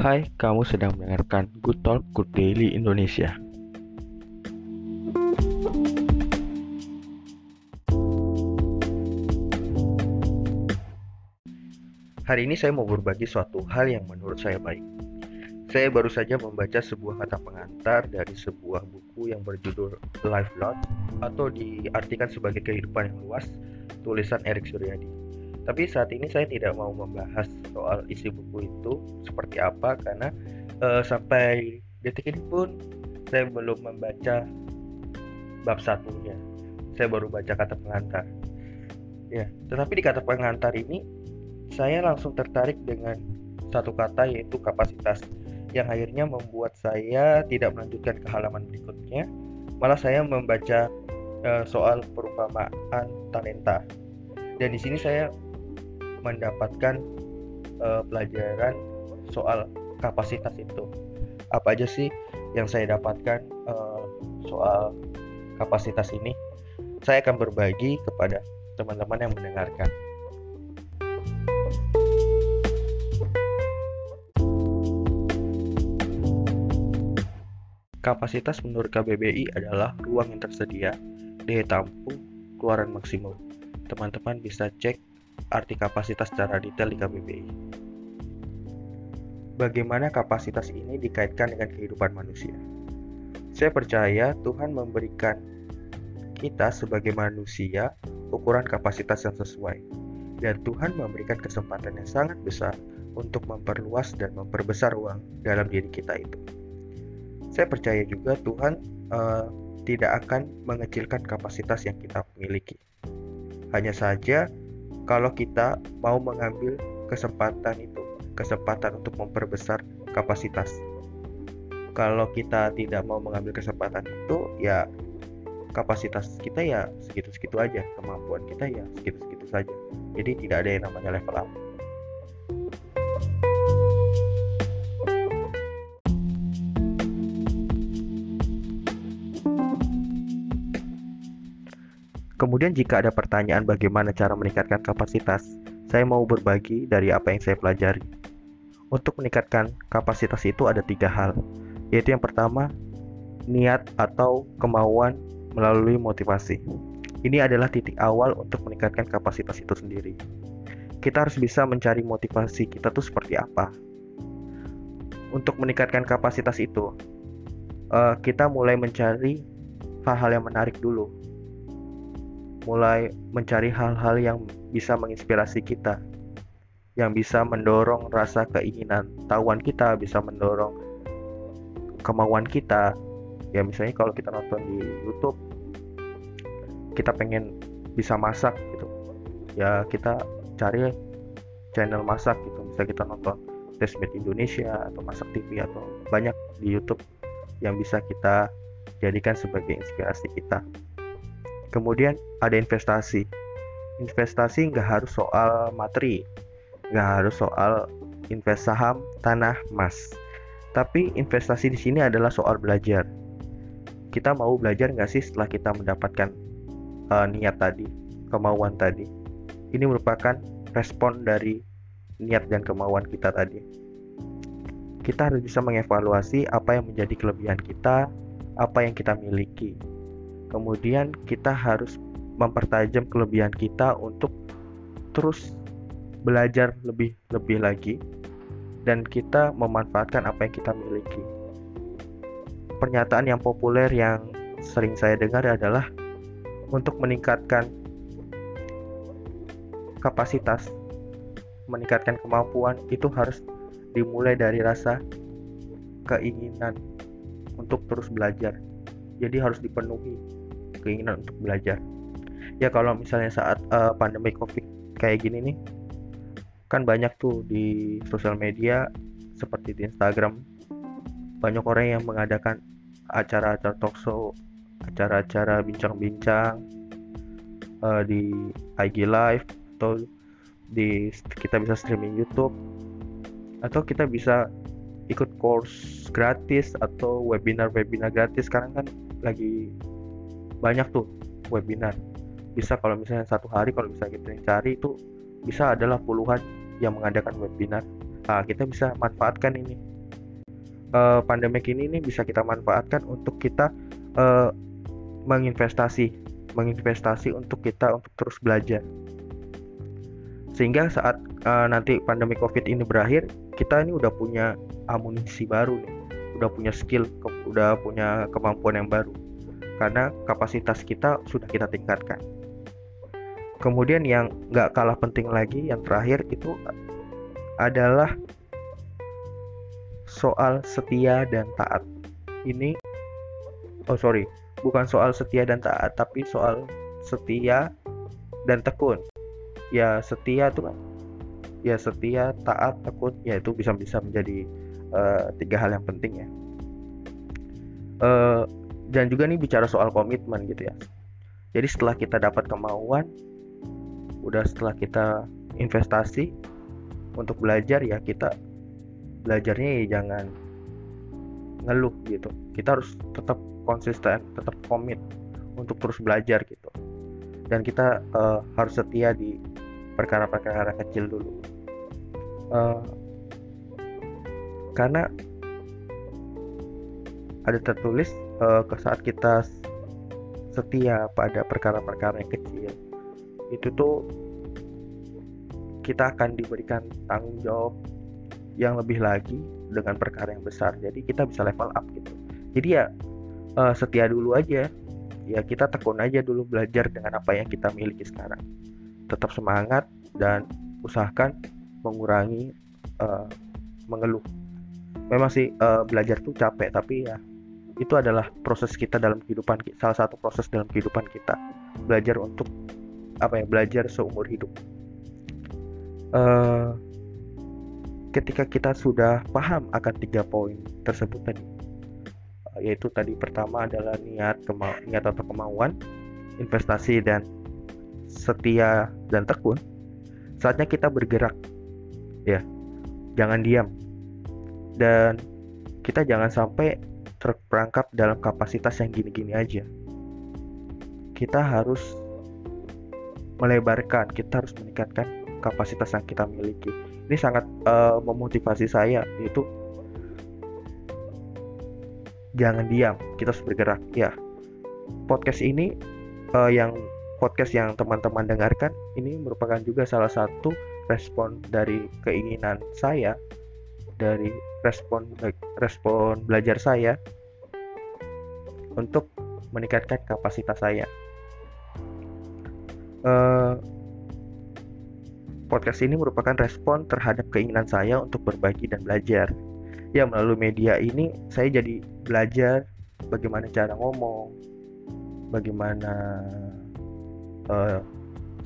Hai, kamu sedang mendengarkan Good Talk Good Daily Indonesia. Hari ini saya mau berbagi suatu hal yang menurut saya baik. Saya baru saja membaca sebuah kata pengantar dari sebuah buku yang berjudul Life Lot atau diartikan sebagai kehidupan yang luas, tulisan Erik Suryadi. Tapi saat ini saya tidak mau membahas soal isi buku itu seperti apa karena uh, sampai detik ini pun saya belum membaca bab satunya. Saya baru baca kata pengantar. Ya, tetapi di kata pengantar ini saya langsung tertarik dengan satu kata yaitu kapasitas yang akhirnya membuat saya tidak melanjutkan ke halaman berikutnya. Malah saya membaca uh, soal perumpamaan talenta. Dan di sini saya mendapatkan uh, pelajaran soal kapasitas itu. Apa aja sih yang saya dapatkan uh, soal kapasitas ini? Saya akan berbagi kepada teman-teman yang mendengarkan. Kapasitas menurut KBBI adalah ruang yang tersedia, daya tampung, keluaran maksimum. Teman-teman bisa cek arti kapasitas secara detail di KBBI. Bagaimana kapasitas ini dikaitkan dengan kehidupan manusia? Saya percaya Tuhan memberikan kita sebagai manusia ukuran kapasitas yang sesuai. Dan Tuhan memberikan kesempatan yang sangat besar untuk memperluas dan memperbesar ruang dalam diri kita itu saya percaya juga Tuhan uh, tidak akan mengecilkan kapasitas yang kita miliki. Hanya saja kalau kita mau mengambil kesempatan itu, kesempatan untuk memperbesar kapasitas. Kalau kita tidak mau mengambil kesempatan itu, ya kapasitas kita ya segitu-segitu aja, kemampuan kita ya segitu-segitu saja. Jadi tidak ada yang namanya level up. Kemudian jika ada pertanyaan bagaimana cara meningkatkan kapasitas, saya mau berbagi dari apa yang saya pelajari. Untuk meningkatkan kapasitas itu ada tiga hal, yaitu yang pertama, niat atau kemauan melalui motivasi. Ini adalah titik awal untuk meningkatkan kapasitas itu sendiri. Kita harus bisa mencari motivasi kita tuh seperti apa. Untuk meningkatkan kapasitas itu, eh, kita mulai mencari hal-hal yang menarik dulu mulai mencari hal-hal yang bisa menginspirasi kita, yang bisa mendorong rasa keinginan tahuan kita, bisa mendorong kemauan kita. Ya misalnya kalau kita nonton di YouTube, kita pengen bisa masak gitu, ya kita cari channel masak gitu, bisa kita nonton Desmate Indonesia atau Masak TV atau banyak di YouTube yang bisa kita jadikan sebagai inspirasi kita. Kemudian ada investasi. Investasi nggak harus soal materi, nggak harus soal invest saham, tanah, emas. Tapi investasi di sini adalah soal belajar. Kita mau belajar nggak sih setelah kita mendapatkan uh, niat tadi, kemauan tadi? Ini merupakan respon dari niat dan kemauan kita tadi. Kita harus bisa mengevaluasi apa yang menjadi kelebihan kita, apa yang kita miliki, kemudian kita harus mempertajam kelebihan kita untuk terus belajar lebih lebih lagi dan kita memanfaatkan apa yang kita miliki. Pernyataan yang populer yang sering saya dengar adalah untuk meningkatkan kapasitas, meningkatkan kemampuan itu harus dimulai dari rasa keinginan untuk terus belajar. Jadi harus dipenuhi keinginan untuk belajar. Ya kalau misalnya saat uh, pandemi covid kayak gini nih kan banyak tuh di sosial media seperti di Instagram banyak orang yang mengadakan acara-acara talkshow acara-acara bincang-bincang uh, di IG live atau di kita bisa streaming YouTube atau kita bisa ikut course gratis atau webinar-webinar gratis. Sekarang kan lagi banyak tuh webinar. Bisa kalau misalnya satu hari kalau bisa kita cari itu bisa adalah puluhan yang mengadakan webinar. Nah, kita bisa manfaatkan ini. Uh, pandemik ini nih bisa kita manfaatkan untuk kita uh, menginvestasi menginvestasi untuk kita untuk terus belajar. Sehingga saat uh, nanti pandemi covid ini berakhir kita ini udah punya amunisi baru nih. Udah punya skill udah punya kemampuan yang baru karena kapasitas kita sudah kita tingkatkan. Kemudian yang nggak kalah penting lagi yang terakhir itu adalah soal setia dan taat. Ini oh sorry bukan soal setia dan taat tapi soal setia dan tekun. Ya setia itu kan ya setia taat tekun ya itu bisa bisa menjadi uh, tiga hal yang penting ya. Uh, dan juga nih bicara soal komitmen gitu ya. Jadi setelah kita dapat kemauan udah setelah kita investasi untuk belajar ya kita belajarnya ya jangan ngeluh gitu. Kita harus tetap konsisten tetap komit untuk terus belajar gitu. Dan kita uh, harus setia di perkara-perkara kecil dulu. Uh, karena ada tertulis uh, saat kita setia pada perkara-perkara yang kecil. Itu tuh kita akan diberikan tanggung jawab yang lebih lagi dengan perkara yang besar. Jadi kita bisa level up gitu. Jadi ya uh, setia dulu aja. Ya kita tekun aja dulu belajar dengan apa yang kita miliki sekarang. Tetap semangat dan usahakan mengurangi uh, mengeluh. Memang sih uh, belajar tuh capek tapi ya itu adalah proses kita dalam kehidupan salah satu proses dalam kehidupan kita. Belajar untuk apa ya belajar seumur hidup. Uh, ketika kita sudah paham akan tiga poin tersebut tadi eh, yaitu tadi pertama adalah niat niat atau kemauan investasi dan setia dan tekun saatnya kita bergerak ya. Jangan diam. Dan kita jangan sampai terperangkap dalam kapasitas yang gini-gini aja. Kita harus melebarkan kita harus meningkatkan kapasitas yang kita miliki. Ini sangat uh, memotivasi saya yaitu jangan diam kita harus bergerak. Ya podcast ini uh, yang podcast yang teman-teman dengarkan ini merupakan juga salah satu respon dari keinginan saya dari respon respon belajar saya untuk meningkatkan kapasitas saya. Uh, podcast ini merupakan respon terhadap keinginan saya untuk berbagi dan belajar. Ya, melalui media ini saya jadi belajar bagaimana cara ngomong, bagaimana uh,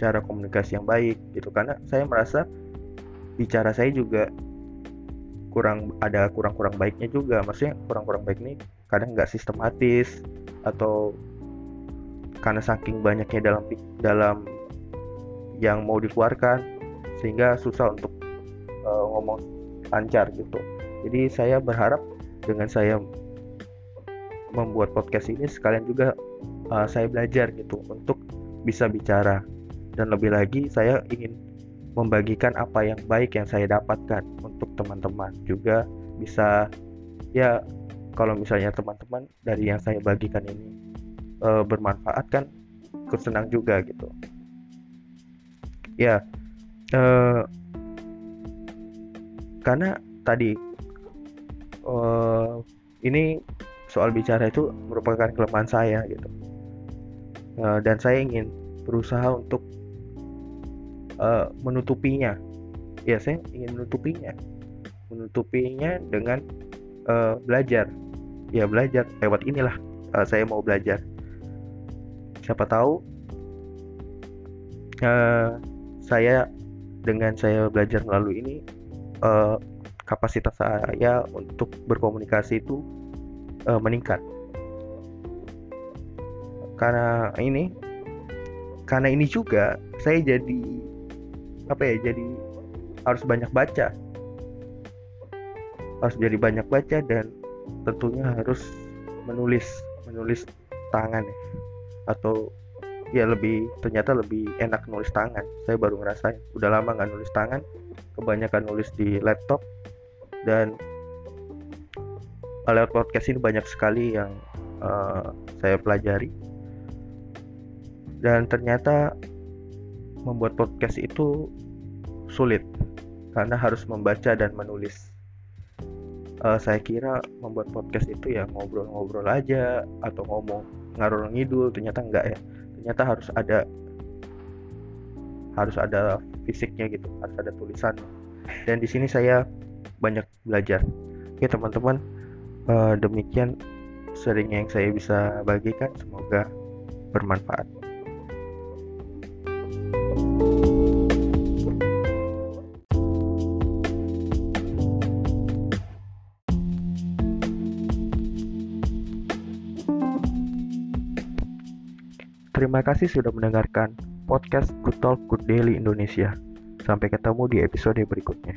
cara komunikasi yang baik gitu karena saya merasa bicara saya juga kurang ada kurang-kurang baiknya juga. Maksudnya kurang-kurang baik ini kadang nggak sistematis atau karena saking banyaknya dalam dalam yang mau dikeluarkan sehingga susah untuk uh, ngomong lancar gitu. Jadi saya berharap dengan saya membuat podcast ini sekalian juga uh, saya belajar gitu untuk bisa bicara. Dan lebih lagi saya ingin membagikan apa yang baik yang saya dapatkan untuk teman-teman. Juga bisa ya kalau misalnya teman-teman dari yang saya bagikan ini uh, bermanfaat kan kesenang juga gitu. Ya uh, karena tadi uh, ini soal bicara itu merupakan kelemahan saya gitu. Uh, dan saya ingin berusaha untuk uh, menutupinya. Ya saya ingin menutupinya. Menutupinya dengan uh, belajar. Ya belajar. Lewat inilah uh, saya mau belajar. Siapa tahu uh, saya dengan saya belajar melalui ini uh, kapasitas saya untuk berkomunikasi itu uh, meningkat. Karena ini karena ini juga saya jadi apa ya jadi harus banyak baca. Harus jadi banyak baca dan tentunya harus menulis menulis tangan ya. Atau ya lebih ternyata lebih enak nulis tangan. Saya baru ngerasain udah lama nggak nulis tangan kebanyakan nulis di laptop. Dan lewat podcast ini banyak sekali yang uh, saya pelajari. Dan ternyata membuat podcast itu sulit karena harus membaca dan menulis. Uh, saya kira membuat podcast itu ya ngobrol-ngobrol aja atau ngomong ngarur ngidul ternyata enggak ya. Ternyata harus ada harus ada fisiknya gitu harus ada tulisan. Dan di sini saya banyak belajar. Ya teman-teman uh, demikian sering yang saya bisa bagikan. Semoga bermanfaat Terima kasih sudah mendengarkan podcast Good Talk Good Daily Indonesia. Sampai ketemu di episode berikutnya.